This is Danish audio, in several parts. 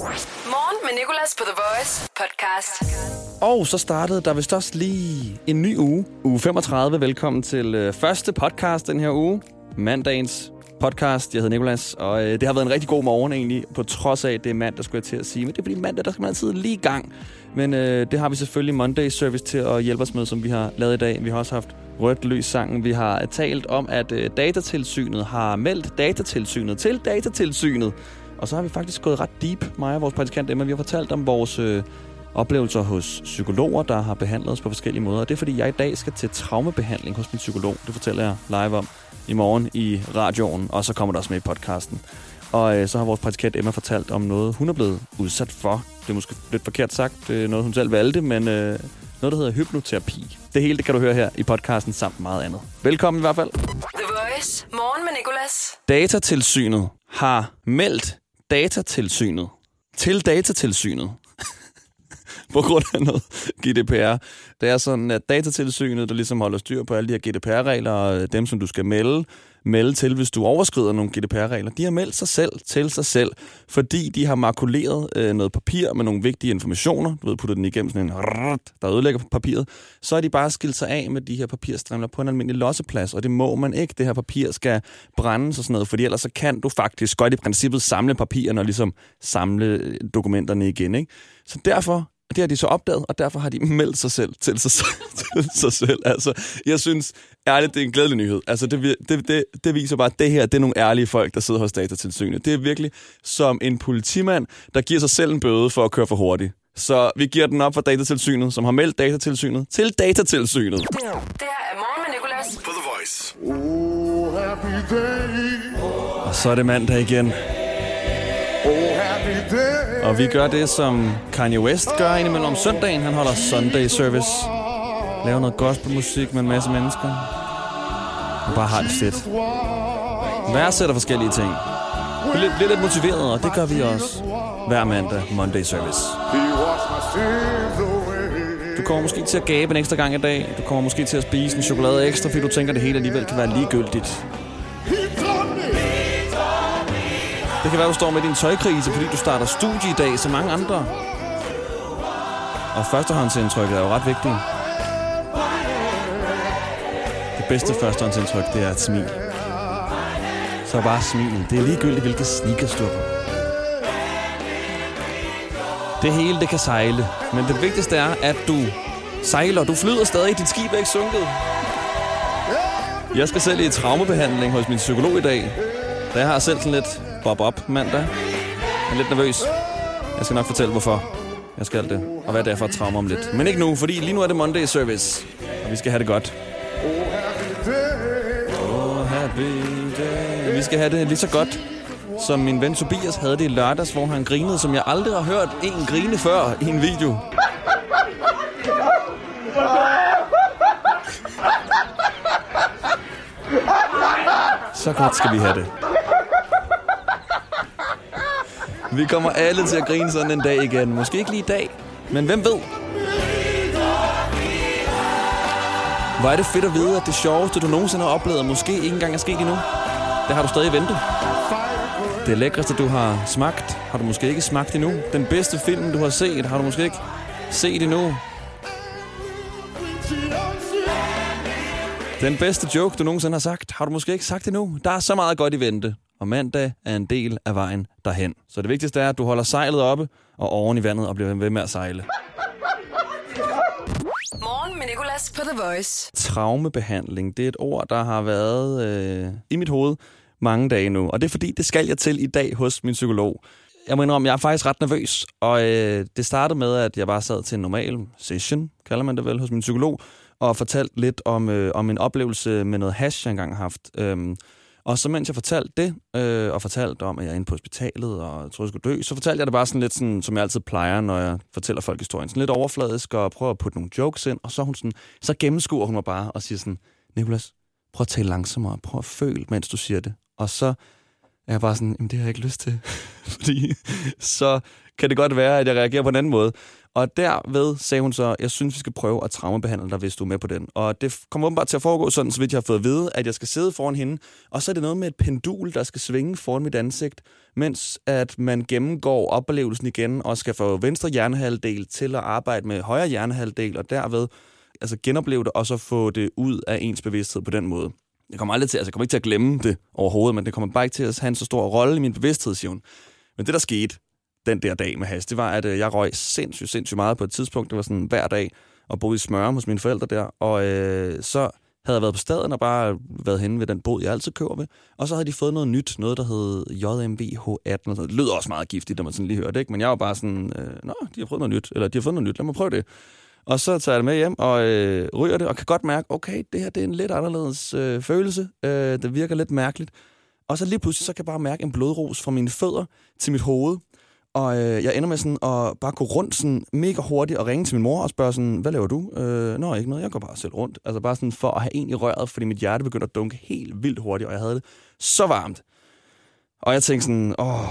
Morgen med Nicolas på The Voice podcast. Og så startede der vist også lige en ny uge. Uge 35. Velkommen til øh, første podcast den her uge. Mandagens podcast. Jeg hedder Nikolas, og øh, det har været en rigtig god morgen egentlig, på trods af, at det er mandag, skulle jeg til at sige. Men det er fordi mandag, der skal man altid lige i gang. Men øh, det har vi selvfølgelig Monday Service til at hjælpe os med, som vi har lavet i dag. Vi har også haft rødt lys sangen. Vi har talt om, at øh, datatilsynet har meldt datatilsynet til datatilsynet. Og så har vi faktisk gået ret deep, mig og vores praktikant Emma. Vi har fortalt om vores øh, oplevelser hos psykologer, der har behandlet os på forskellige måder. Og det er fordi, jeg i dag skal til traumebehandling hos min psykolog. Det fortæller jeg live om i morgen i radioen, og så kommer det også med i podcasten. Og øh, så har vores praktikant Emma fortalt om noget, hun er blevet udsat for. Det er måske lidt forkert sagt, er noget, hun selv valgte, men øh, noget, der hedder hypnoterapi. Det hele det kan du høre her i podcasten samt meget andet. Velkommen i hvert fald. The Voice. Morgen med Nicolas. Datatilsynet har meldt datatilsynet til datatilsynet på grund af noget GDPR. Det er sådan, at datatilsynet, der ligesom holder styr på alle de her GDPR-regler, og dem, som du skal melde, melde til, hvis du overskrider nogle GDPR-regler, de har meldt sig selv til sig selv, fordi de har makuleret øh, noget papir med nogle vigtige informationer, du ved, putter den igennem sådan en rrrt, der ødelægger papiret, så er de bare skilt sig af med de her papirstrimler på en almindelig losseplads, og det må man ikke. Det her papir skal brændes og sådan noget, fordi ellers så kan du faktisk godt i princippet samle papirerne og ligesom samle øh, dokumenterne igen. Ikke? Så derfor det har de så opdaget, og derfor har de meldt sig selv til sig, til sig selv. Altså, jeg synes ærligt, det er en glædelig nyhed. Altså, det, det, det, det viser bare, at det her det er nogle ærlige folk, der sidder hos datatilsynet. Det er virkelig som en politimand, der giver sig selv en bøde for at køre for hurtigt. Så vi giver den op for datatilsynet, som har meldt datatilsynet til datatilsynet. Det her er Morgen med Nicolas. på The Voice. Oh, happy day. Og så er det mandag igen. Oh, happy day. Og vi gør det, som Kanye West gør indimellem om søndagen. Han holder Sunday Service lave noget gospelmusik med en masse mennesker. Og bare har det fedt. Værdsætter forskellige ting. Bliver lidt, bliver lidt motiveret, og det gør vi også hver mandag Monday Service. Du kommer måske til at gabe en ekstra gang i dag. Du kommer måske til at spise en chokolade ekstra, fordi du tænker, at det hele alligevel kan være ligegyldigt. Det kan være, du står med din tøjkrise, fordi du starter studie i dag, som mange andre. Og førstehåndsindtrykket er jo ret vigtigt. Bedste førstehåndsindtryk, det er et smil. Så bare smil. Det er ligegyldigt, hvilke sneakers du har på. Det hele, det kan sejle. Men det vigtigste er, at du sejler. Du flyder stadig. Dit skib er ikke sunket. Jeg skal selv i traumebehandling hos min psykolog i dag. Da jeg har selv sådan lidt bob-op mandag. Jeg er lidt nervøs. Jeg skal nok fortælle, hvorfor jeg skal det. Og hvad det er for et trauma om lidt. Men ikke nu, fordi lige nu er det Monday Service. Og vi skal have det godt. Skal have det lige så godt, som min ven Tobias havde det i lørdags, hvor han grinede, som jeg aldrig har hørt en grine før i en video. Så godt skal vi have det. Vi kommer alle til at grine sådan en dag igen. Måske ikke lige i dag, men hvem ved? Hvor er det fedt at vide, at det sjoveste, du nogensinde har oplevet, måske ikke engang er sket endnu. Det har du stadig ventet. Det lækreste, du har smagt, har du måske ikke smagt endnu. Den bedste film, du har set, har du måske ikke set endnu. Den bedste joke, du nogensinde har sagt, har du måske ikke sagt endnu. Der er så meget godt i vente, og mandag er en del af vejen derhen. Så det vigtigste er, at du holder sejlet oppe og oven i vandet og bliver ved med at sejle. Morgen med Nicolas på The Voice. Traumebehandling, det er et ord, der har været øh, i mit hoved mange dage nu. Og det er fordi, det skal jeg til i dag hos min psykolog. Jeg må indrømme, jeg er faktisk ret nervøs. Og øh, det startede med, at jeg bare sad til en normal session, kalder man det vel, hos min psykolog, og fortalte lidt om, øh, om en oplevelse med noget hash, jeg engang har haft. Øhm, og så mens jeg fortalte det, øh, og fortalte om, at jeg er inde på hospitalet, og jeg troede, jeg skulle dø, så fortalte jeg det bare sådan lidt, sådan, som jeg altid plejer, når jeg fortæller folk historien. Sådan lidt overfladisk, og prøver at putte nogle jokes ind, og så, hun sådan, så gennemskuer hun mig bare og siger sådan, Nikolas, prøv at tale langsommere, prøv at føle, mens du siger det. Og så er jeg bare sådan, jamen det har jeg ikke lyst til. Fordi så kan det godt være, at jeg reagerer på en anden måde. Og derved sagde hun så, jeg synes, vi skal prøve at traumabehandle dig, hvis du er med på den. Og det kommer åbenbart til at foregå sådan, så vidt jeg har fået at vide, at jeg skal sidde foran hende, og så er det noget med et pendul, der skal svinge foran mit ansigt, mens at man gennemgår oplevelsen igen, og skal få venstre hjernehalvdel til at arbejde med højre hjernehalvdel, og derved altså genopleve det, og så få det ud af ens bevidsthed på den måde. Jeg kommer aldrig til, altså jeg kommer ikke til at glemme det overhovedet, men det kommer bare ikke til at have en så stor rolle i min bevidsthed, siger hun. Men det, der skete den der dag med has, det var, at øh, jeg røg sindssygt, sindssygt meget på et tidspunkt. Det var sådan hver dag, og boede i Smørum hos mine forældre der. Og øh, så havde jeg været på staden og bare været henne ved den båd, jeg altid kører ved. Og så havde de fået noget nyt, noget der hed JMVH18. Og sådan. Det lød også meget giftigt, når man sådan lige hørte det, ikke? Men jeg var bare sådan, øh, nå, de har prøvet noget nyt, eller de har fået noget nyt, lad mig prøve det. Og så tager jeg det med hjem og øh, ryger det, og kan godt mærke, okay, det her det er en lidt anderledes øh, følelse. Øh, det virker lidt mærkeligt. Og så lige pludselig, så kan jeg bare mærke en blodros fra mine fødder til mit hoved. Og øh, jeg ender med sådan at bare gå rundt sådan mega hurtigt og ringe til min mor og spørge sådan, hvad laver du? Øh, Nå, ikke noget, jeg går bare selv rundt. Altså bare sådan for at have en i røret, fordi mit hjerte begyndte at dunke helt vildt hurtigt, og jeg havde det så varmt. Og jeg tænkte sådan, åh,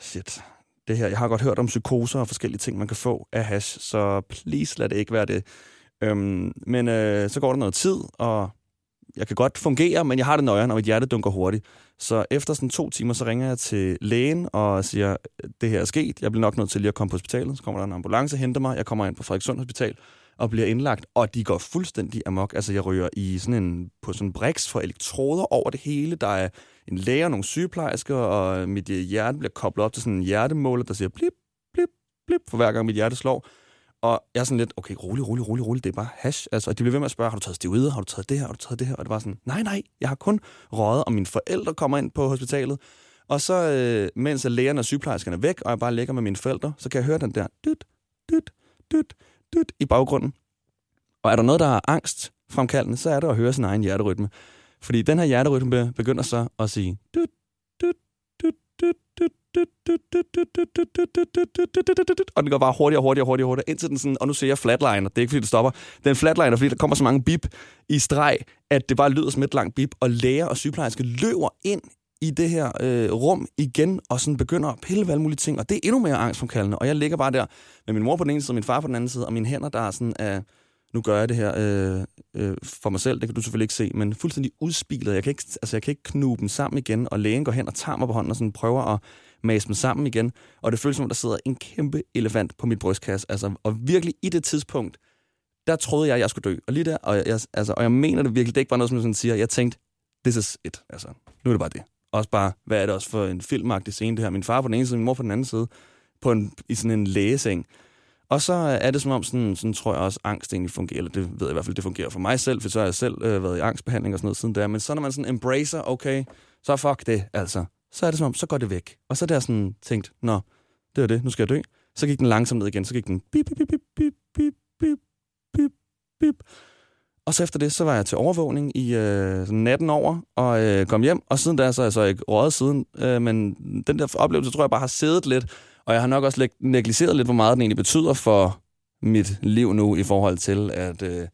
shit, det her. Jeg har godt hørt om psykoser og forskellige ting, man kan få af hash, så please lad det ikke være det. Øhm, men øh, så går der noget tid, og jeg kan godt fungere, men jeg har det nøjere, når mit hjerte dunker hurtigt. Så efter sådan to timer, så ringer jeg til lægen og siger, det her er sket, jeg bliver nok nødt til lige at komme på hospitalet. Så kommer der en ambulance og henter mig, jeg kommer ind på Frederikssund Hospital og bliver indlagt, og de går fuldstændig amok. Altså, jeg ryger i sådan en, på sådan en briks for elektroder over det hele. Der er en læge og nogle sygeplejersker, og mit øh, hjerte bliver koblet op til sådan en hjertemåler, der siger blip, blip, blip, for hver gang mit hjerte slår. Og jeg er sådan lidt, okay, rolig, rolig, rolig, rolig, det er bare hash. Altså, og de bliver ved med at spørge, har du taget steroider, har du taget det her, har du taget det her? Og det var sådan, nej, nej, jeg har kun røget, og mine forældre kommer ind på hospitalet. Og så, øh, mens lægerne og sygeplejerskerne er væk, og jeg bare ligger med mine forældre, så kan jeg høre den der dyt, dyt, dyt, dyt, i baggrunden. Og er der noget, der er angstfremkaldende, så er det at høre sin egen hjerterytme. Fordi den her hjerterytme begynder så at sige... Dyt, dyt, dyt, dyt, dyt, og den går bare hurtigere og hurtigere og hurtigere, hurtigere, indtil den sådan, og nu ser jeg flatliner. Det er ikke, fordi det stopper. Den flatliner, fordi der kommer så mange bip i streg, at det bare lyder som et langt bip, og læger og sygeplejersker løber ind i det her øh, rum igen, og sådan begynder at pille ved alle mulige ting, og det er endnu mere angstfremkaldende, og jeg ligger bare der med min mor på den ene side, og min far på den anden side, og mine hænder, der er sådan af, nu gør jeg det her øh, øh, for mig selv, det kan du selvfølgelig ikke se, men fuldstændig udspilet. Jeg kan ikke, altså jeg kan ikke knuge dem sammen igen, og lægen går hen og tager mig på hånden og sådan prøver at mase dem sammen igen. Og det føles som om, der sidder en kæmpe elefant på mit brystkasse. Altså, og virkelig i det tidspunkt, der troede jeg, at jeg skulle dø. Og lige der, og jeg, altså, og jeg mener det virkelig, det er ikke bare noget, som jeg sådan siger. Jeg tænkte, this is it. Altså, nu er det bare det. Også bare, hvad er det også for en filmagtig scene, det her? Min far på den ene side, min mor på den anden side, på en, i sådan en lægeseng. Og så er det som om, sådan, sådan tror jeg også, angst egentlig fungerer, eller det ved jeg i hvert fald, det fungerer for mig selv, for så har jeg selv øh, været i angstbehandling og sådan noget siden der. Men så når man sådan embracer, okay, så fuck det, altså. Så er det som om, så går det væk. Og så er der sådan tænkt, nå, det er det, nu skal jeg dø. Så gik den langsomt ned igen, så gik den bip, bip, bip, bip, bip, bip, bip, bip. Og så efter det, så var jeg til overvågning i øh, sådan natten over, og øh, kom hjem. Og siden da, så er jeg så altså ikke røget siden. Øh, men den der oplevelse, tror jeg bare har siddet lidt. Og jeg har nok også negligeret lidt, hvor meget den egentlig betyder for mit liv nu, i forhold til, at, øh,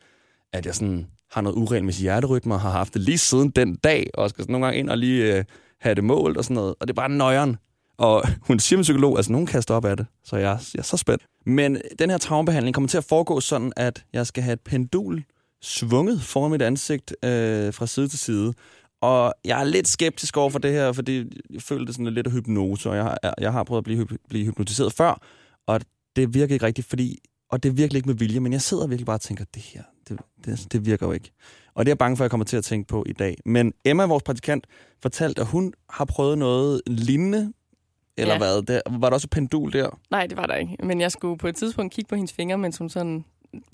at jeg sådan har noget uregelmæssigt hjerterytme, og har haft det lige siden den dag, og skal sådan nogle gange ind og lige øh, have det målt og sådan noget. Og det er bare nøjeren. Og hun siger med psykolog, altså nogen kaster op af det, så jeg, jeg er så spændt. Men den her traumebehandling kommer til at foregå sådan, at jeg skal have et pendul svunget foran mit ansigt øh, fra side til side. Og jeg er lidt skeptisk over for det her, fordi jeg føler det sådan lidt af hypnose, og jeg har, jeg har prøvet at blive, blive hypnotiseret før, og det virker ikke rigtigt, fordi, og det er virkelig ikke med vilje, men jeg sidder virkelig bare og tænker, det her, det, det, det virker jo ikke. Og det er jeg bange for, at jeg kommer til at tænke på i dag. Men Emma, vores praktikant, fortalte, at hun har prøvet noget lignende, eller Ja. hvad? Der, var der også et pendul der? Nej, det var der ikke. Men jeg skulle på et tidspunkt kigge på hendes fingre, mens hun sådan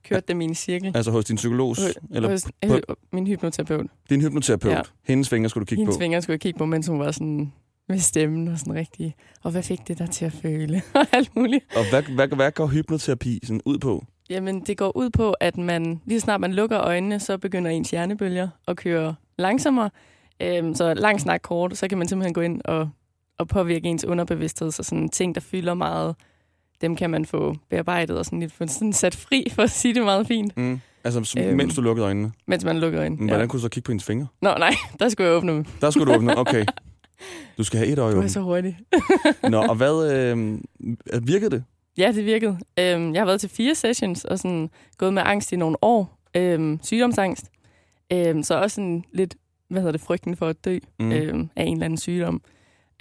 kørte dem i en cirkel. Altså hos din psykolog? Eller Hos, på- øh, min hypnoterapeut. din hypnoterapeut? Ja. Hendes fingre skulle du kigge Hendes på? fingre skulle jeg kigge på, mens hun var sådan med stemmen og sådan rigtig. Og hvad fik det der til at føle? Og alt muligt. Og hvad, hvad, hvad går hypnoterapi sådan ud på? Jamen, det går ud på, at man lige snart man lukker øjnene, så begynder ens hjernebølger at køre langsommere. Øhm, så lang snak kort, så kan man simpelthen gå ind og, og påvirke ens underbevidsthed. Så sådan ting, der fylder meget, dem kan man få bearbejdet og sådan lidt få sådan sat fri, for at sige det meget fint, Mm. Altså, som, Øhm. mens du lukkede øjnene. mens man lukker øjnene. Men Hvordan kunne du så kigge på hendes fingre? Nå, nej, der skulle jeg åbne dem. Der skulle du åbne. Okay. Du skal have et øje Du er så hurtig. Nå, og hvad øh, virkede det? Ja, det virkede. Øhm, jeg har været til fire sessions og sådan gået med angst i nogle år. Øhm, sygdomsangst. Øhm, så også sådan lidt, hvad hedder det, frygten for at dø mm. øhm, af en eller anden sygdom.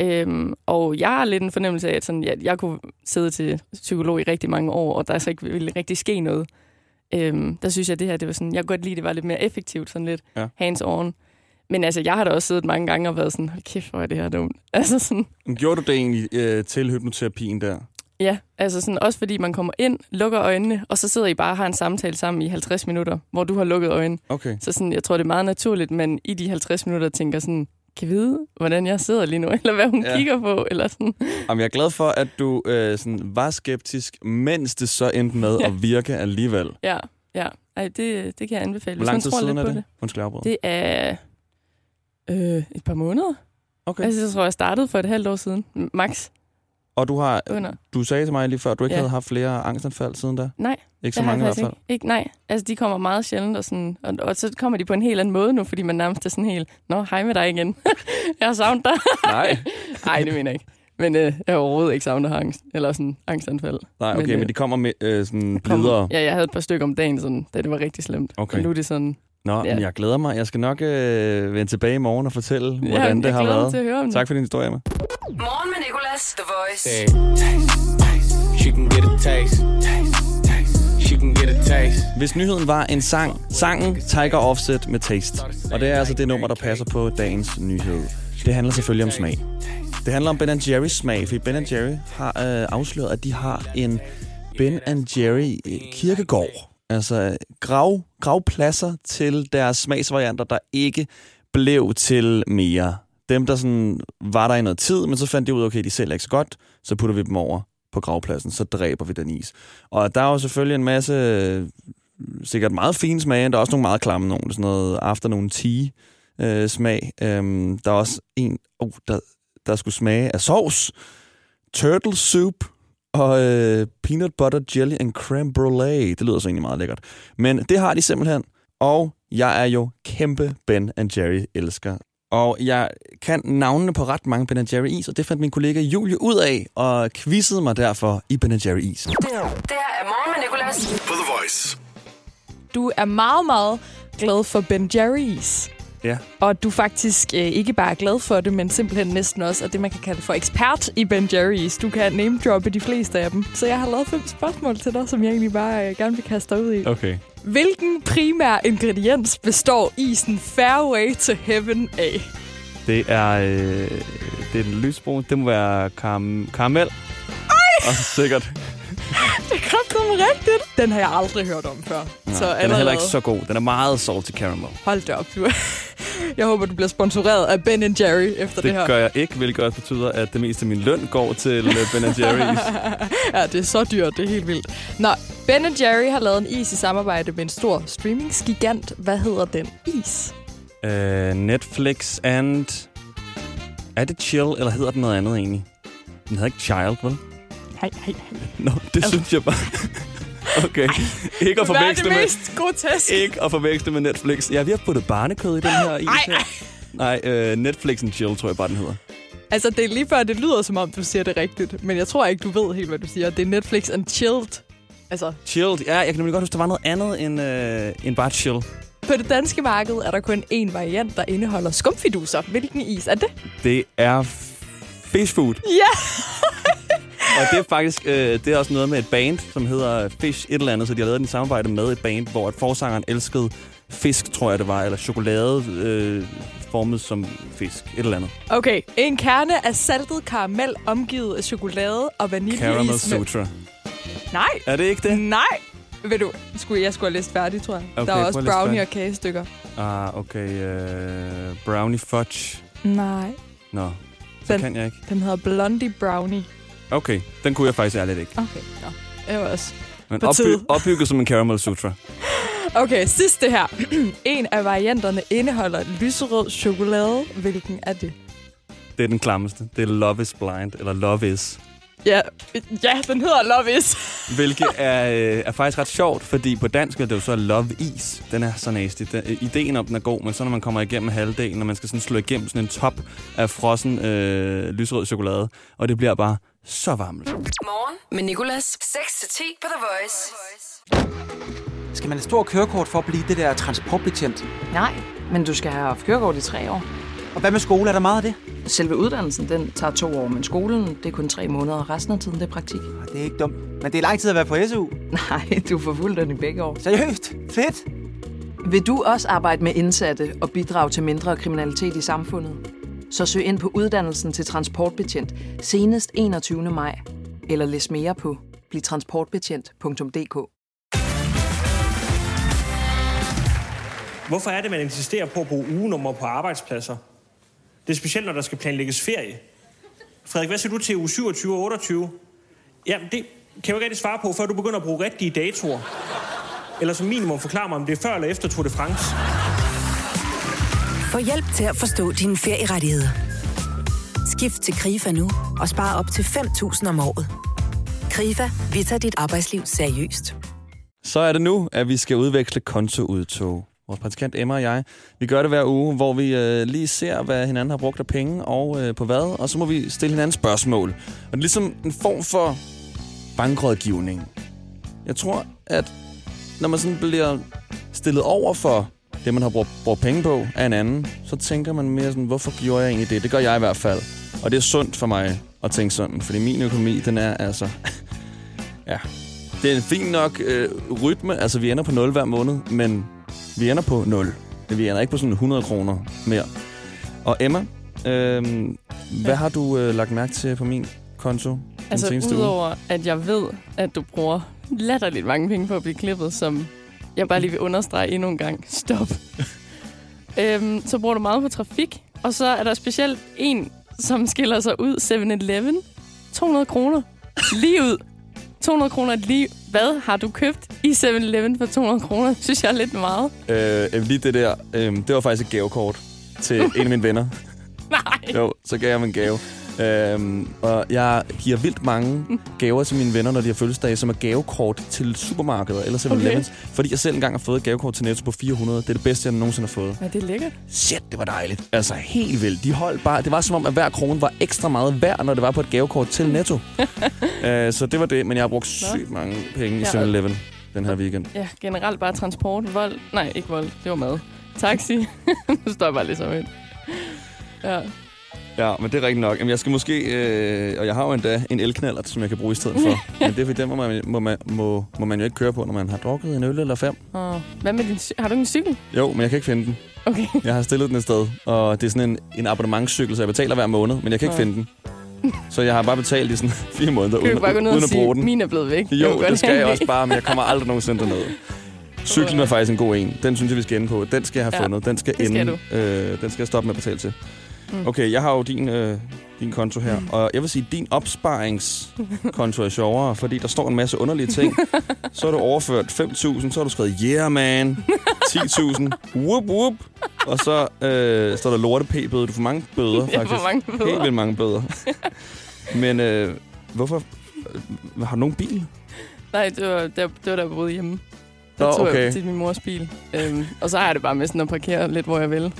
Øhm, og jeg har lidt en fornemmelse af, at sådan, jeg, jeg kunne sidde til psykolog i rigtig mange år, og der så ikke ville rigtig ske noget. Øhm, der synes jeg, at det her, det var sådan, jeg kunne godt lide, at det var lidt mere effektivt, sådan lidt Ja. hands on. Men altså, jeg har da også siddet mange gange og været sådan, hold kæft, hvor er det her dumt. Altså sådan, Gjorde du det egentlig øh, til hypnoterapien der? Ja, altså sådan, også fordi man kommer ind, lukker øjnene, og så sidder I bare og har en samtale sammen i 50 minutter, hvor du har lukket øjnene. Okay. Så sådan, jeg tror, det er meget naturligt, men i de 50 minutter tænker sådan, kan vide, hvordan jeg sidder lige nu, eller hvad hun Ja. kigger på, eller sådan. Jamen, jeg er glad for, at du øh, sådan, var skeptisk, mens det så endte med Ja. at virke alligevel. Ja, ja. Ej, det, det kan jeg anbefale, Hvor lang tid siden er det? det. Undskyld, jeg. Det er øh, et par måneder. Okay. Altså, jeg tror, jeg startede for et halvt år siden. Max Og du har, under. du sagde til mig lige før, at du ikke Ja. havde haft flere angstanfald siden da? Nej, Ikke så det mange i hvert fald? ikke. ikke. Nej, altså de kommer meget sjældent, og, sådan, og, og så kommer de på en helt anden måde nu, fordi man nærmest er sådan helt, nå, hej med dig igen. jeg har savnet dig. Nej. Nej, det mener jeg ikke. Men øh, jeg har overhovedet ikke savnet angst, eller sådan angstanfald. Nej, okay, men, Men, men øh, de kommer med øh, sådan blidere. Ja, jeg havde et par stykker om dagen, sådan, da det var rigtig slemt. Okay. Og nu er det sådan, Nå, Ja. men jeg glæder mig. Jeg skal nok øh, vende tilbage i morgen og fortælle, ja, hvordan det jeg har været. til at høre om Tak for din historie, Emma. Morgen med Nicolas, The Voice. Say, taste, taste. She can get a taste, taste, you can get a taste. Hvis nyheden var en sang, sangen Tiger Offset med Taste. Og det er altså det nummer, der passer på dagens nyhed. Det handler selvfølgelig om smag. Det handler om Ben Jerry's smag, fordi Ben Jerry har øh, afsløret, at de har en Ben Jerry øh, kirkegård. Altså øh, grav, gravpladser til deres smagsvarianter, der ikke blev til mere. Dem, der sådan var der i noget tid, men så fandt de ud af, okay, de sælger ikke så godt, så putter vi dem over på gravpladsen, så dræber vi den is. Og der er jo selvfølgelig en masse, sikkert meget fine smage, der er også nogle meget klamme nogle, sådan noget afternoon tea øh, smag. Øhm, der er også en, oh, der, der skulle smage af sovs, turtle soup og øh, peanut butter jelly and creme brulee. Det lyder så egentlig meget lækkert. Men det har de simpelthen, og jeg er jo kæmpe Ben Jerry elsker. Og jeg kan navnene på ret mange Ben Jerry is, og det fandt min kollega Julie ud af, og quizzede mig derfor i Ben Jerry is. Det her er Morgen med Nicolas. På The Voice. Du er meget, meget glad for Ben Jerry's. Ja. Og du faktisk øh, ikke bare er glad for det, men simpelthen næsten også er det, man kan kalde for ekspert i Ben Jerry's. Du kan name-droppe de fleste af dem. Så jeg har lavet fem spørgsmål til dig, som jeg egentlig bare øh, gerne vil kaste dig ud i. Okay. Hvilken primær ingrediens består isen Fairway to Heaven af? Det er, øh, det er den lysbrun. Det må være karam- karamel. Og sikkert. Det er kraftigt rigtigt. Den har jeg aldrig hørt om før. Nej, så den er heller allerede- ikke så god. Den er meget salty caramel. Hold da op, du. Jeg håber, du bliver sponsoreret af Ben Jerry efter det, Det her. gør jeg ikke, hvilket også betyder, at det meste af min løn går til øh, Ben Jerry's. Ja, det er så dyrt, det er helt vildt. Nå, Ben Jerry har lavet en is i samarbejde med en stor streamingsgigant. Hvad hedder den is? uh, Netflix and... Er det chill, eller hedder den noget andet egentlig? Den hedder ikke Child, vel? Hej, hej, Nå, det synes jeg bare... Okay. Ikke at forveksle med... mest grotesk? Ikke at forveksle med Netflix. Ja, vi har puttet barnekød i den her is Ej, her. Nej, uh, Netflix and chill, tror jeg bare, den hedder. Altså, det er lige før, det lyder som om, du siger det rigtigt. Men jeg tror ikke, du ved helt, hvad du siger. Det er Netflix and chilled. Altså, Chilled. Ja, jeg kan nemlig godt huske, der var noget andet end, øh, end bare chill. på det danske marked er der kun én variant, der indeholder skumfiduser. Hvilken is er det? Det er fish food. Ja! Og det er faktisk øh, det er også noget med et band, som hedder Fish et eller andet, så de har lavet en samarbejde med et band, hvor at forsangeren elskede fisk, tror jeg det var, eller chokolade øh, formet som fisk, et eller andet. Okay, en kerne af saltet karamel omgivet af chokolade og vaniljeis. Caramel Sutra. Nej, Er det ikke det? nej. Ved du, skulle, jeg skulle have læst færdig, tror jeg. Okay, der er også brownie og kagestykker. Ah, okay. Øh, brownie fudge. Nej, Nå, så Den- kan jeg ikke. den hedder Blondie Brownie. Okay, den kunne jeg faktisk ærligt ikke. Okay, ja. Det var også. Men opby- opbygget som en Caramel Sutra. Okay, sidste her. en af varianterne indeholder lyserød chokolade. Hvilken er det? Det er den klammeste. Det er Love is Blind, eller Love is. Ja, ja den hedder Love Is. Hvilket er, øh, er faktisk ret sjovt, fordi på dansk er det jo så Love Is. Den er så nasty. Den, øh, ideen om den er god, men så når man kommer igennem halvdelen, når man skal sådan slå igennem sådan en top af frossen øh, lysrød chokolade, og det bliver bare så varmt. Morgen med Nicolas. 6-10 på The Voice. Skal man have stor kørekort for at blive det der transportbetjent? Nej, men du skal have haft kørekort i tre år. Og hvad med skole? Er der meget af det? Selve uddannelsen, den tager to år, men skolen, det er kun tre måneder, og resten af tiden, det er praktik. Det er ikke dumt. Men det er lang tid at være på SU. Nej, du får fuld den i begge år. Seriøst? Fedt. Vil du også arbejde med indsatte og bidrage til mindre kriminalitet i samfundet? Så søg ind på uddannelsen til transportbetjent senest 21. maj. Eller læs mere på blivtransportbetjent.dk. Hvorfor er det, man insisterer på at bruge ugenummer på arbejdspladser? Det er specielt, når der skal planlægges ferie. Frederik, hvad siger du til uge 27 og 28? Jamen, det kan jeg jo ikke rigtig svare på, før du begynder at bruge rigtige datoer. Eller som minimum forklare mig, om det er før eller efter Tour de France. Få hjælp til at forstå dine ferierettigheder. Skift til KRIFA nu og spar op til 5.000 om året. KRIFA, vi tager dit arbejdsliv seriøst. Så er det nu, at vi skal udveksle kontoudtog. Vores praktikant Emma og jeg, vi gør det hver uge, hvor vi øh, lige ser, hvad hinanden har brugt af penge og øh, på hvad, og så må vi stille hinanden spørgsmål. Og det er ligesom en form for bankrådgivning. Jeg tror, at når man sådan bliver stillet over for det, man har brugt, brugt penge på af en anden, så tænker man mere sådan, hvorfor gjorde jeg egentlig det? Det gør jeg i hvert fald. Og det er sundt for mig at tænke sådan, fordi min økonomi, den er altså... ja, det er en fin nok øh, rytme. Altså, vi ender på 0 hver måned, men vi ender på 0. Vi ender ikke på sådan 100 kroner mere. Og Emma, øh, hvad har du øh, lagt mærke til på min konto den Altså seneste uge? udover, at jeg ved, at du bruger latterligt mange penge på at blive klippet, som jeg bare lige vil understrege endnu en gang. Stop. øhm, så bruger du meget på trafik, og så er der specielt en, som skiller sig ud, 7-Eleven. 200 kroner. Lige ud. 200 kroner lige. Hvad har du købt i 7-Eleven for 200 kroner? Synes jeg er lidt meget. Øh, lige det der, øh, det var faktisk et gavekort til en af mine venner. Nej. Jo, så gav jeg dem en gave. Øhm, og jeg giver vildt mange gaver til mine venner, når de har fødselsdag, som er gavekort til supermarkeder eller 7 okay. Fordi jeg selv engang har fået et gavekort til Netto på 400. Det er det bedste, jeg nogensinde har fået. Ja, det er lækkert. Shit, det var dejligt. Altså helt vildt. De holdt bare, det var som om, at hver krone var ekstra meget værd, når det var på et gavekort til Netto. øh, så det var det, men jeg har brugt sygt mange penge i Ja. 7-Eleven den her weekend. Ja, generelt bare transport, vold. Nej, ikke vold. Det var mad. Taxi. nu står jeg bare lidt så ind. Ja. Ja, men det er rigtigt nok. Jamen, jeg skal måske... Øh, og jeg har jo endda en elknallert, som jeg kan bruge i stedet for. men det er fordi, den må man, må, man, må, må man jo ikke køre på, når man har drukket en øl eller fem. Og hvad med din Har du en cykel? Jo, men jeg kan ikke finde den. Okay. Jeg har stillet den et sted, og det er sådan en, en abonnementscykel, så jeg betaler hver måned, men jeg kan ikke Nå. finde den. Så jeg har bare betalt i sådan fire måneder, uden, bare gå ned uden at bruge den. min er blevet væk? Jo, det skal jeg også bare, men jeg kommer aldrig nogensinde derned. Cyklen er faktisk en god en. Den synes jeg, vi skal ende på. Den skal jeg have Ja, fundet. Den skal, det skal ende. Øh, den skal jeg stoppe med at betale til. Mm. Okay, jeg har jo din, øh, din konto her. Og jeg vil sige, din opsparingskonto er sjovere, fordi der står en masse underlige ting. Så har du overført 5.000, så har du skrevet yeah man, 10.000, whoop whoop. Og så øh, står der lorte p-bøde. Du får mange bøder, Jeg faktisk. får mange bøder. Helt vildt mange bøder. Men øh, hvorfor... øh, Har du nogen bil? Nej, det var, det var, det var da jeg boede hjemme. Der Nå, tog okay. jeg til min mors bil. Øhm, og så har jeg det bare med sådan at parkere lidt, hvor jeg vil.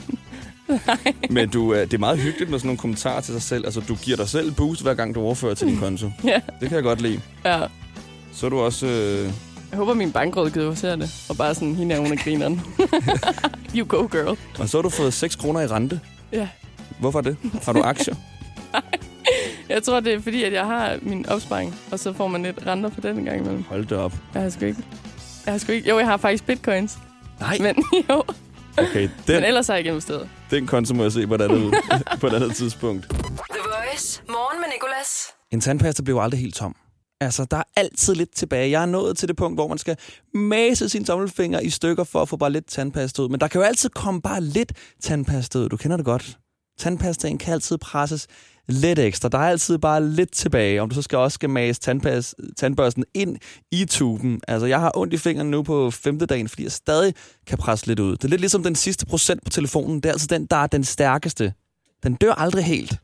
Men du, øh, det er meget hyggeligt med sådan nogle kommentarer til sig selv. Altså, du giver dig selv boost, hver gang du overfører til din konto. Ja. Det kan jeg godt lide. Ja. Så er du også... Øh, Jeg håber, min bankrådgiver ser det. Og bare sådan, hende er under grineren. you go, girl. og så har du fået 6 kroner i rente. Ja. Hvorfor det? Har du aktier? Jeg tror, det er fordi, at jeg har min opsparing. Og så får man lidt renter på den en gang imellem. Hold det op. Jeg har sgu ikke... Jeg har sgu ikke... Jo, jeg har faktisk bitcoins. Nej. Men jo. Okay, Men den, ellers har jeg ikke investeret. den konto må jeg se på et andet, på et andet tidspunkt. The Voice. Morgen med Nicolas. En tandpasta bliver jo aldrig helt tom. Altså, der er altid lidt tilbage. Jeg er nået til det punkt, hvor man skal mase sin tommelfinger i stykker for at få bare lidt tandpasta ud. Men der kan jo altid komme bare lidt tandpasta ud. Du kender det godt. Tandpastaen kan altid presses lidt ekstra. Der er altid bare lidt tilbage, om du så skal også skal mase tandpas, tandbørsten ind i tuben. Altså, jeg har ondt i fingeren nu på femte dagen, fordi jeg stadig kan presse lidt ud. Det er lidt ligesom den sidste procent på telefonen. Det er altså den, der er den stærkeste. Den dør aldrig helt.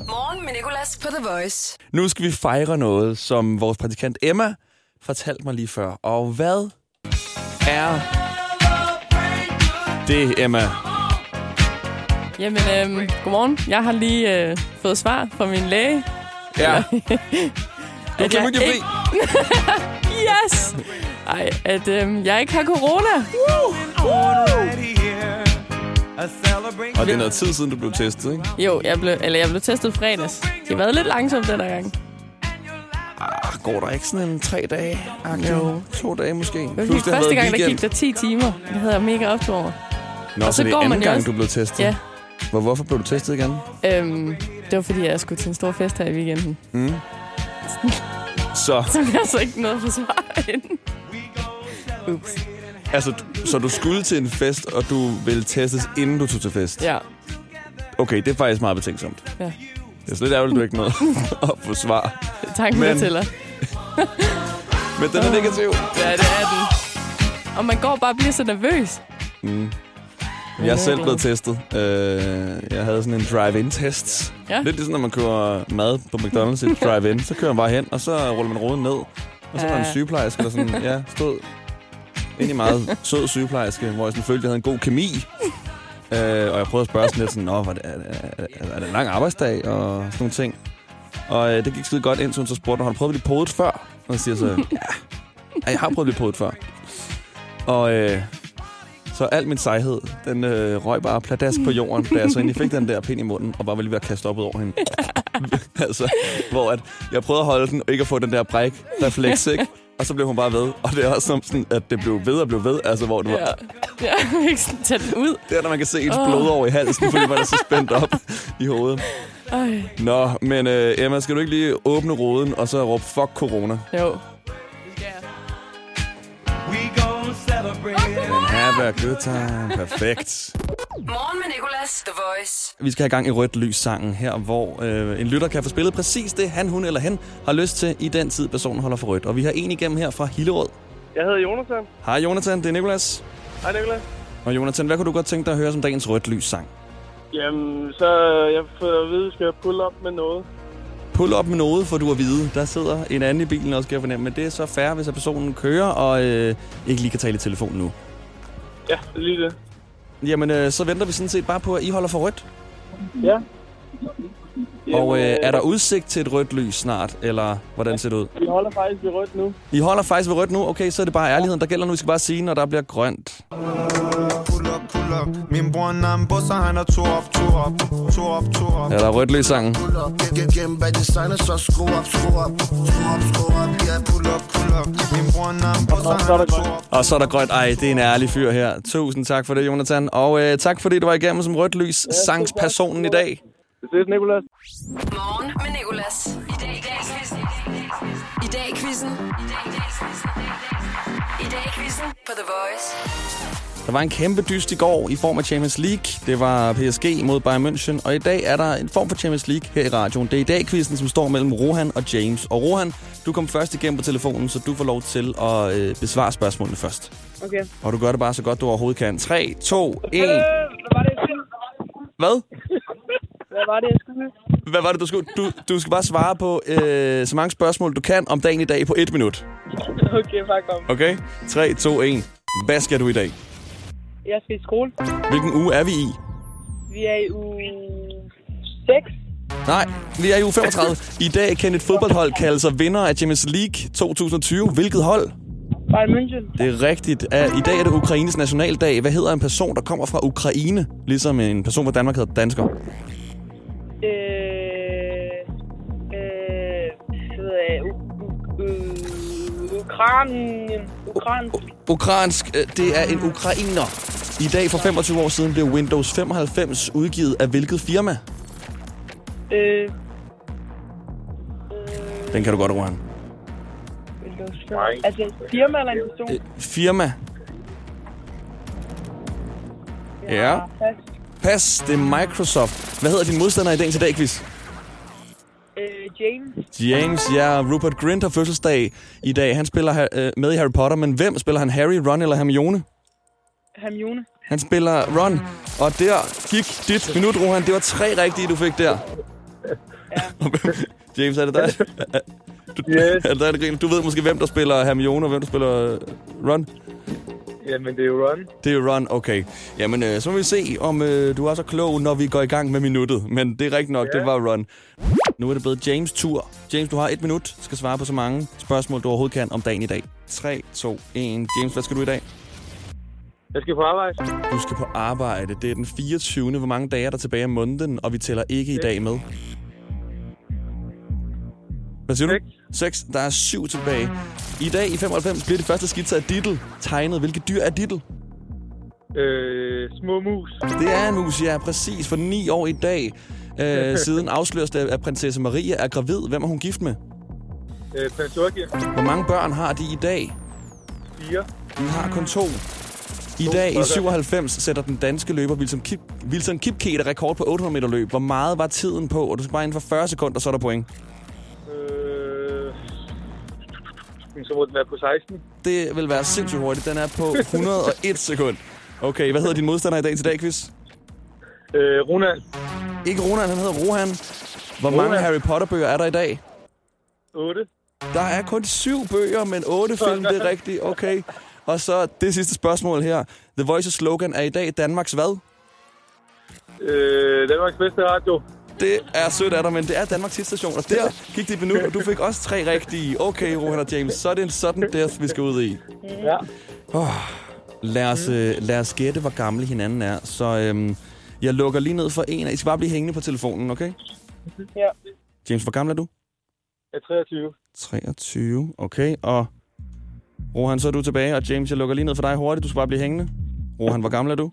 Morgen med Nicolas på The Voice. Nu skal vi fejre noget, som vores praktikant Emma fortalte mig lige før. Og hvad er det, Emma? Jamen, øhm, godmorgen. Jeg har lige øh, fået svar fra min læge. Ja. Du jeg kan ikke ikke- Yes! Ej, at øhm, jeg ikke har corona. Og det er noget tid siden, du blev testet, ikke? Jo, jeg blev, eller jeg blev testet fredags. Det har været lidt langsomt den her gang. Ah, går der ikke sådan en tre dage? Jo. To dage måske? Det var første gang, der weekend. gik der 10 timer. Det havde jeg mega op over. Nå, og så, så det går er man anden jo gang, også- du blev testet? Ja. Hvor, hvorfor blev du testet igen? Øhm, det var fordi, jeg skulle til en stor fest her i weekenden. Mm. Så, Så jeg så ikke noget for svar inden. Ups. altså, så du skulle til en fest, og du ville testes, inden du tog til fest? Ja. Okay, det er faktisk meget betænksomt. Ja. Det er slet ærgerligt, du ikke nåede at få svar. Tanken Men- tæller. Men den er negativ. Ja, det er den. Og man går bare og bliver så nervøs. Mm. Jeg er selv blevet testet. Øh, jeg havde sådan en drive-in-test. Ja. Lidt ligesom, når man køber mad på McDonald's i drive-in. Så kører man bare hen, og så ruller man roden ned. Og så var en sygeplejerske, der sådan, ja, stod egentlig meget sød sygeplejerske, hvor jeg sådan følte, at jeg havde en god kemi. Øh, og jeg prøvede at spørge sådan lidt sådan, Nå, var det, er, er, er, er det en lang arbejdsdag? Og sådan nogle ting. Og øh, det gik skide godt, indtil hun så spurgte, har du prøvet at blive podet før? Og jeg siger så, ja, ja, jeg har prøvet at blive podet før. Og øh, så al min sejhed, den øh, røg bare pladask på jorden, da jeg så egentlig fik den der pind i munden, og bare var lige ved at kaste op ud over hende. altså, hvor at jeg prøvede at holde den, og ikke at få den der bræk-refleks, ikke? Og så blev hun bare ved. Og det er også som sådan, at det blev ved og blev ved. Altså, hvor det var... Ja. Ja, ikke sådan tage den ud. Det er, når man kan se ens Åh. blod over i halsen, fordi man er så spændt op i hovedet. Ej, Nå, men øh, Emma, skal du ikke lige åbne roden, og så råbe, fuck corona? jo. A good time. Perfekt. Morgen med Nicolas, The Voice. Vi skal have gang i rødt lys sangen her, hvor øh, en lytter kan få spillet præcis det, han, hun eller hen har lyst til i den tid, personen holder for rødt. Og vi har en igennem her fra Hillerød. Jeg hedder Jonathan. Hej Jonathan, det er Nikolas. Hej Nicolas. Og Jonathan, hvad kunne du godt tænke dig at høre som dagens rødt lys sang? Jamen, så jeg får at vide, skal jeg pulle op med noget. Pull op med noget, for du at vide. Der sidder en anden i bilen også, skal jeg fornemme. Men det er så fair, hvis at personen kører og øh, ikke lige kan tale i telefonen nu. Ja, det er lige det. Jamen, øh, så venter vi sådan set bare på, at I holder for rødt. Ja. Og øh, er der udsigt til et rødt lys snart, eller hvordan ser det ud? Vi holder faktisk ved rødt nu. I holder faktisk ved rødt nu. Okay, så er det bare ærligheden, der gælder nu. Vi skal bare sige, når der bliver grønt. Min bror Nambo, så han er to op, to op, to op, to op. Er der rødt lys sangen? Gennem bag designer, så skru op, skru op, skru op, skru op. Ja, pull up, pull up. Min Nambo, så er op. Og så er der grønt. Ej, det er en ærlig fyr her. Tusind tak for det, Jonathan. Og øh, tak fordi du var igennem som rødt lys sangspersonen i dag. Det ses, Nicolas. Morgen med Nicolas. I dag i dag quizzen. I dag i quizzen. I dag i quizzen på The Voice. Der var en kæmpe dyst i går i form af Champions League. Det var PSG mod Bayern München. Og i dag er der en form for Champions League her i radioen. Det er i dag quizzen, som står mellem Rohan og James. Og Rohan, du kom først igennem på telefonen, så du får lov til at øh, besvare spørgsmålene først. Okay. Og du gør det bare så godt, du overhovedet kan. 3, 2, 1. Hvad var det, jeg skulle? Hvad? Hvad var det, jeg skulle? Hvad var det, du skulle? Du, du skal bare svare på øh, så mange spørgsmål, du kan om dagen i dag på et minut. Okay, fuck om. Okay? 3, 2, 1. Hvad skal du i dag? Jeg skal i skole. Hvilken uge er vi i? Vi er i uge 6. Nej, vi er i uge 35. I dag kan et fodboldhold kalde sig vinder af Champions League 2020. Hvilket hold? Bayern München. Det er rigtigt. I dag er det Ukraines nationaldag. Hvad hedder en person, der kommer fra Ukraine? Ligesom en person fra Danmark hedder dansker. U- Ukrainien. Ukrainsk. Ukrainsk, øh, det er en ukrainer. I dag for 25 år siden blev Windows 95 udgivet af hvilket firma? Øh... Den kan du godt, Rohan. Windows 5. Altså en firma eller en person? Firma. Ja. Fast. Pas, det er Microsoft. Hvad hedder din modstander i dagens i dag, quiz? James. James, ja. Rupert Grint har fødselsdag i dag. Han spiller øh, med i Harry Potter, men hvem spiller han? Harry, Ron eller Hermione? Hermione. Han spiller Ron, og der gik dit minut, Rohan. Det var tre rigtige, du fik der. Ja. James, er det dig? Du, Yes. ja, der er det grin. du ved måske, hvem der spiller Hermione, og hvem der spiller øh, Ron? Jamen, det er jo Ron. Det er Ron, okay. Jamen, øh, så må vi se, om øh, du er så klog, når vi går i gang med minuttet. Men det er rigtigt nok, ja. det var Ron. Nu er det blevet James' tur. James, du har et minut. Skal svare på så mange spørgsmål, du overhovedet kan om dagen i dag. 3, 2, 1. James, hvad skal du i dag? Jeg skal på arbejde. Du skal på arbejde. Det er den 24. Hvor mange dage er der tilbage af måneden, og vi tæller ikke i dag med? Hvad siger du? 6. Der er syv tilbage. I dag i 95 bliver det første skitse af Diddle tegnet. Hvilket dyr er Diddle? Øh, små mus. Det er en mus, ja, præcis. For ni år i dag øh, siden afsløres det, at prinsesse Maria er gravid. Hvem er hun gift med? Øh, prins Joachim. Hvor mange børn har de i dag? Fire. De har kun to. I dag i stykker. 97 sætter den danske løber Wilson, Kip, Wilson Kipketer rekord på 800 meter løb. Hvor meget var tiden på? Og du skal bare inden for 40 sekunder, så er der point. Øh, så må den være på 16. Det vil være sindssygt hurtigt. Den er på 101 sekund. Okay, hvad hedder din modstander i dag til dag, quiz? Øh, Ronan. Ikke Ronan, han hedder Rohan. Hvor mange Rohan. Harry Potter-bøger er der i dag? 8. Der er kun syv bøger, men otte film, det er rigtigt. Okay. Og så det sidste spørgsmål her. The Voice's slogan er i dag Danmarks hvad? Øh, Danmarks bedste radio. Det er sødt af dig, men det er Danmarks hitstation. Og der gik det et minut, og du fik også tre rigtige. Okay, Rohan og James, så er det en sådan death, vi skal ud i. Ja. Oh, lad, os, øh, lad os gætte, hvor gamle hinanden er. Så øhm, jeg lukker lige ned for en af. I skal bare blive hængende på telefonen, okay? Ja. James, hvor gammel er du? Jeg er 23. 23, okay. Og Rohan, så er du tilbage. Og James, jeg lukker lige ned for dig hurtigt. Du skal bare blive hængende. Rohan, hvor gammel er du?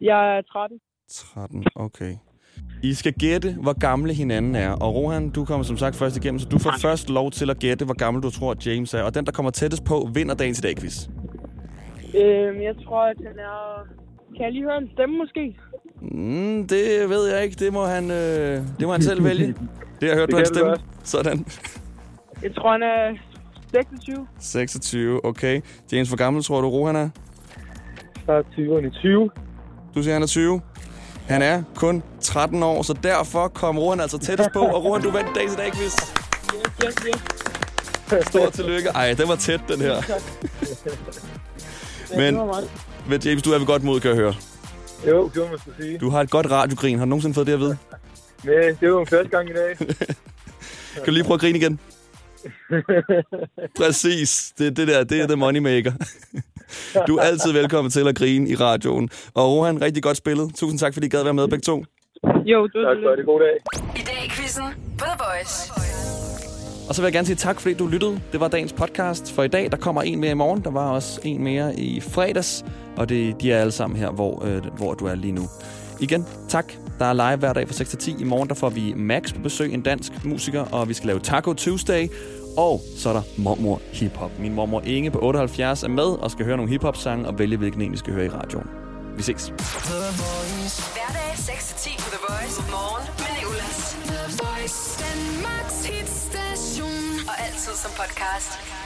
Jeg er 13. 13, okay. I skal gætte, hvor gamle hinanden er. Og Rohan, du kommer som sagt først igennem, så du får først lov til at gætte, hvor gammel du tror, James er. Og den, der kommer tættest på, vinder dagens i dag quiz. Øhm, jeg tror, at han er... Kan jeg lige høre en stemme, måske? Mm, det ved jeg ikke. Det må han, øh, det må han selv vælge. Det har jeg hørt Det på hans du stemme. Sådan. Jeg tror, han er 26. 26, okay. James, hvor gammel tror du, Rohan er? Så er 20'erne 20. Du siger, han er 20. Han er kun 13 år, så derfor kom Rohan altså tættest på. Og Rohan, du vandt dagens i dag quiz. Yes, yes, yes. Stort tillykke. Ej, den var tæt, den her. Men, men James, du er ved godt mod, kan jeg høre. Jo, det var man sige. Du har et godt radiogrin. Har du nogensinde fået det at vide? Men det var en første gang i dag. Kan du lige prøve at grine igen? Præcis. Det, det der, det er the moneymaker. Du er altid velkommen til at grine i radioen. Og Rohan, rigtig godt spillet. Tusind tak, fordi I gad være med begge to. Jo, det var tak for det. God dag. I dag i quizzen på The Voice. Og så vil jeg gerne sige tak, fordi du lyttede. Det var dagens podcast for i dag. Der kommer en mere i morgen. Der var også en mere i fredags. Og det, de er alle sammen her, hvor, øh, hvor du er lige nu. Igen, tak. Der er live hver dag fra 6 til 10. I morgen der får vi Max på besøg, en dansk musiker, og vi skal lave Taco Tuesday. Og så er der mormor hiphop. Min mormor Inge på 78 er med og skal høre nogle hiphop-sange og vælge, hvilken en vi skal høre i radioen. Vi ses. Hverdag 6-10 på The Voice. Morgen med Nicolas. The Voice. Danmarks hitstation. Og altid som podcast.